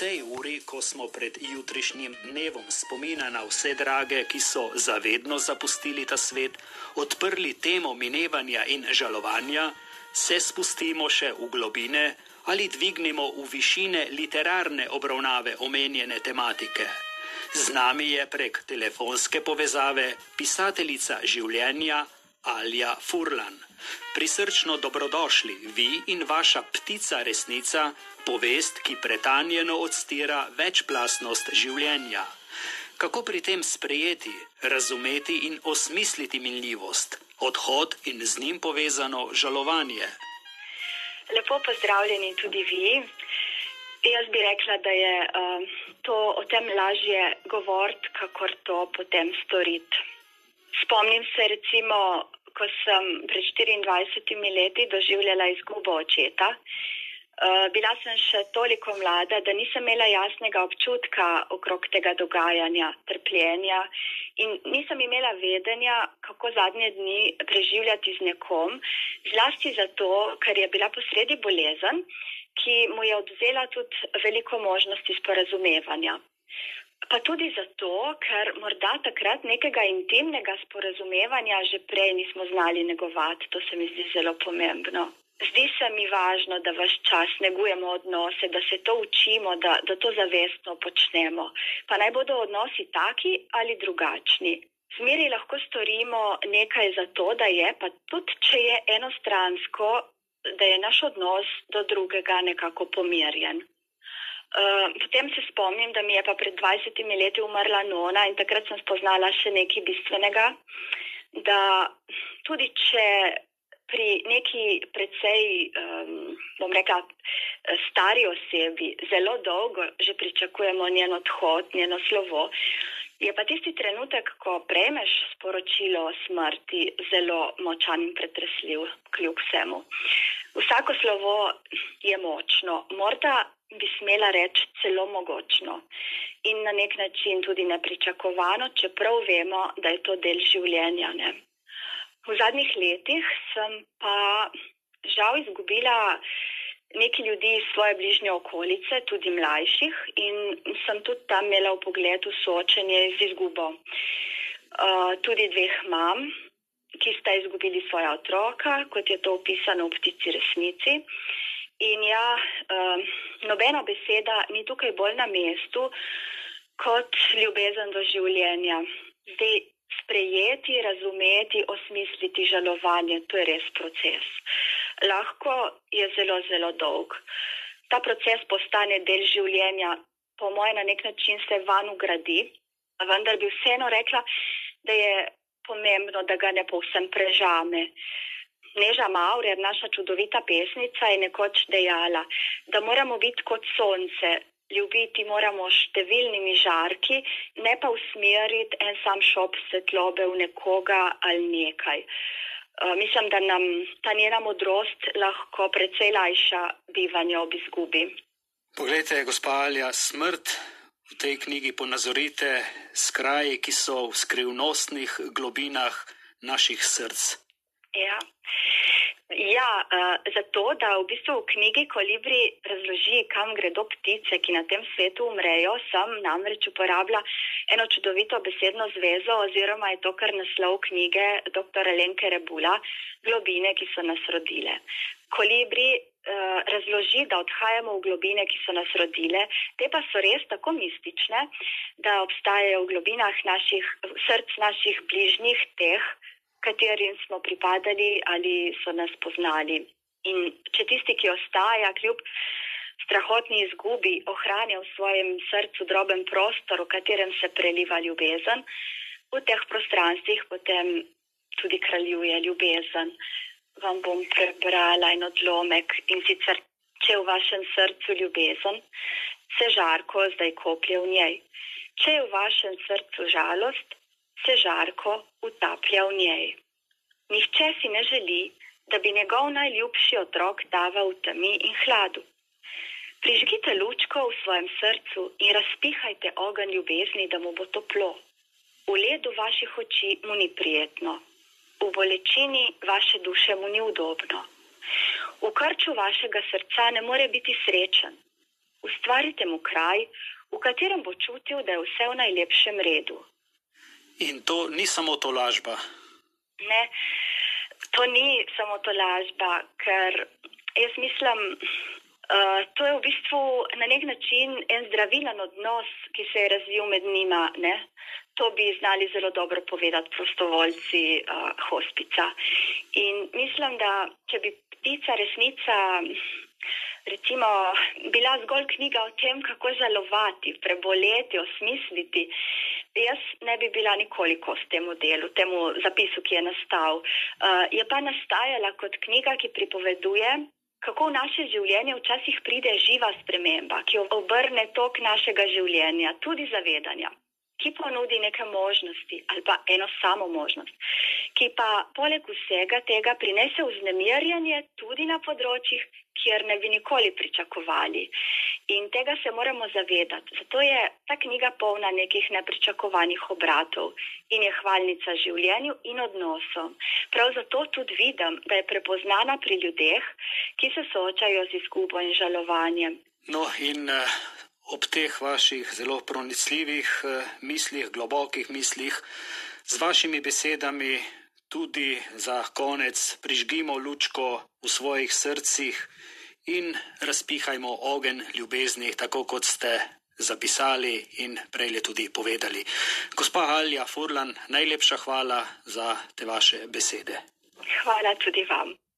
tej uri, ko smo pred jutrišnjim dnevom spomina na vse drage, ki so zavedno zapustili ta svet, odprli temo minevanja in žalovanja, se spustimo še v globine ali dvignemo v višine literarne obravnave omenjene tematike. Z nami je prek telefonske povezave pisateljica življenja Alja Furlan. Prisrčno dobrodošli vi in vaša ptica resnica, povest, ki pretanjeno odstira večplastnost življenja. Kako pri tem sprejeti, razumeti in osmisliti minljivost, odhod in z njim povezano žalovanje? Lepo pozdravljeni tudi vi. Jaz bi rekla, da je uh, to o tem lažje govoriti, kakor to potem storiti. Spomnim se recimo, ko sem pred 24 leti doživljala izgubo očeta. Uh, bila sem še toliko mlada, da nisem imela jasnega občutka okrog tega dogajanja, trpljenja in nisem imela vedenja, kako zadnje dni preživljati z nekom, zlasti zato, ker je bila posredi bolezen, ki mu je odvzela tudi veliko možnosti sporazumevanja. Pa tudi zato, ker morda takrat nekega intimnega sporazumevanja že prej nismo znali negovati. To se mi zdi zelo pomembno. Zdi se mi važno, da vaš čas negujemo odnose, da se to učimo, da, da to zavestno počnemo. Pa naj bodo odnosi taki ali drugačni. Zmeri lahko storimo nekaj za to, da je, pa tudi če je enostransko, da je naš odnos do drugega nekako pomirjen. Eh, potem se spomnim, da mi je pa pred 20 leti umrla nona in takrat sem spoznala še nekaj bistvenega, da tudi če pri neki precej, um, bom rekla, stari osebi zelo dolgo že pričakujemo njen odhod, njeno slovo, je pa tisti trenutek, ko prejmeš sporočilo o smrti, zelo močan in pretresljiv, kljub vsemu. Vsako slovo je močno. Morda bi smela reči celo mogočno in na nek način tudi nepričakovano, čeprav vemo, da je to del življenja. Ne. V zadnjih letih sem pa žal izgubila nekaj ljudi iz svoje bližnje okolice, tudi mlajših, in sem tudi tam imela v pogledu soočenje z izgubo. Uh, tudi dveh mam, ki sta izgubili svoja otroka, kot je to opisano v ptici resnici. In ja, um, nobena beseda ni tukaj bolj na mestu kot ljubezen do življenja. Zdaj, sprejeti, razumeti, osmisliti žalovanje, to je res proces. Lahko je zelo, zelo dolg. Ta proces postane del življenja, po mojem, na nek način se van ugradi, vendar bi vseeno rekla, da je pomembno, da ga ne povsem prežame. Neža Maurer, naša čudovita pesnica, je nekoč dejala, da moramo biti kot sonce, ljubiti moramo številnimi žarki, ne pa usmeriti en sam šop svetlobe v nekoga ali nekaj. Uh, mislim, da nam ta njena modrost lahko precej lajša bivanje ob izgubi. Poglejte, gospa Alja, smrt v tej knjigi ponazorite s kraji, ki so v skrivnostnih globinah naših src. Ja. Ja, uh, zato, da v bistvu v knjigi Kolibri razloži, kam gredo ptice, ki na tem svetu umrejo, sem namreč uporabila eno čudovito besedno zvezo, oziroma je to kar naslov knjige dr. Lenke Rebula, Globine, ki so nas rodile. Kolibri uh, razloži, da odhajamo v globine, ki so nas rodile, te pa so res tako mistične, da obstajajo v globinah naših, src naših bližnjih teh, katerim smo pripadali ali so nas poznali. In če tisti, ki ostaja, kljub strahotni izgubi, ohranja v svojem srcu droben prostor, v katerem se preliva ljubezen, v teh prostranstvih potem tudi kraljuje ljubezen. Vam bom prebrala en odlomek in sicer, če je v vašem srcu ljubezen, se žarko zdaj koplje v njej. Če je v vašem srcu žalost, se žarko utaplja v njej. Nihče si ne želi, da bi njegov najljubši otrok daval v temi in hladu. Prižgite lučko v svojem srcu in razpihajte ogenj ljubezni, da mu bo toplo. V ledu vaših oči mu ni prijetno, v bolečini vaše duše mu ni udobno. V krču vašega srca ne more biti srečen, ustvarite mu kraj, v katerem bo čutil, da je vse v najlepšem redu. In to ni samo to lažba. Ne, to ni samo to lažba, ker jaz mislim, uh, to je v bistvu na nek način en zdravilen odnos, ki se je razvil med njima. Ne? To bi znali zelo dobro povedati prostovoljci uh, hospica. In mislim, da če bi ptica resnica recimo, bila zgolj knjiga o tem, kako žalovati, preboleti, osmisliti. Jaz ne bi bila nikoli kos temu delu, temu zapisu, ki je nastal. Uh, je pa nastajala kot knjiga, ki pripoveduje, kako v naše življenje včasih pride živa sprememba, ki obrne tok našega življenja, tudi zavedanja ki ponudi neke možnosti ali pa eno samo možnost, ki pa poleg vsega tega prinese vznemirjanje tudi na področjih, kjer ne bi nikoli pričakovali. In tega se moramo zavedati. Zato je ta knjiga polna nekih nepričakovanih obratov in je hvalnica življenju in odnosom. Prav zato tudi vidim, da je prepoznana pri ljudeh, ki se soočajo z izgubo in žalovanjem. No, in uh, ob teh vaših zelo pronicljivih uh, mislih, globokih mislih, z vašimi besedami tudi za konec prižgimo lučko v svojih srcih in razpihajmo ogen ljubezni, tako kot ste zapisali in prej tudi povedali. Gospa Alja Furlan, najlepša hvala za te vaše besede. Hvala tudi vam.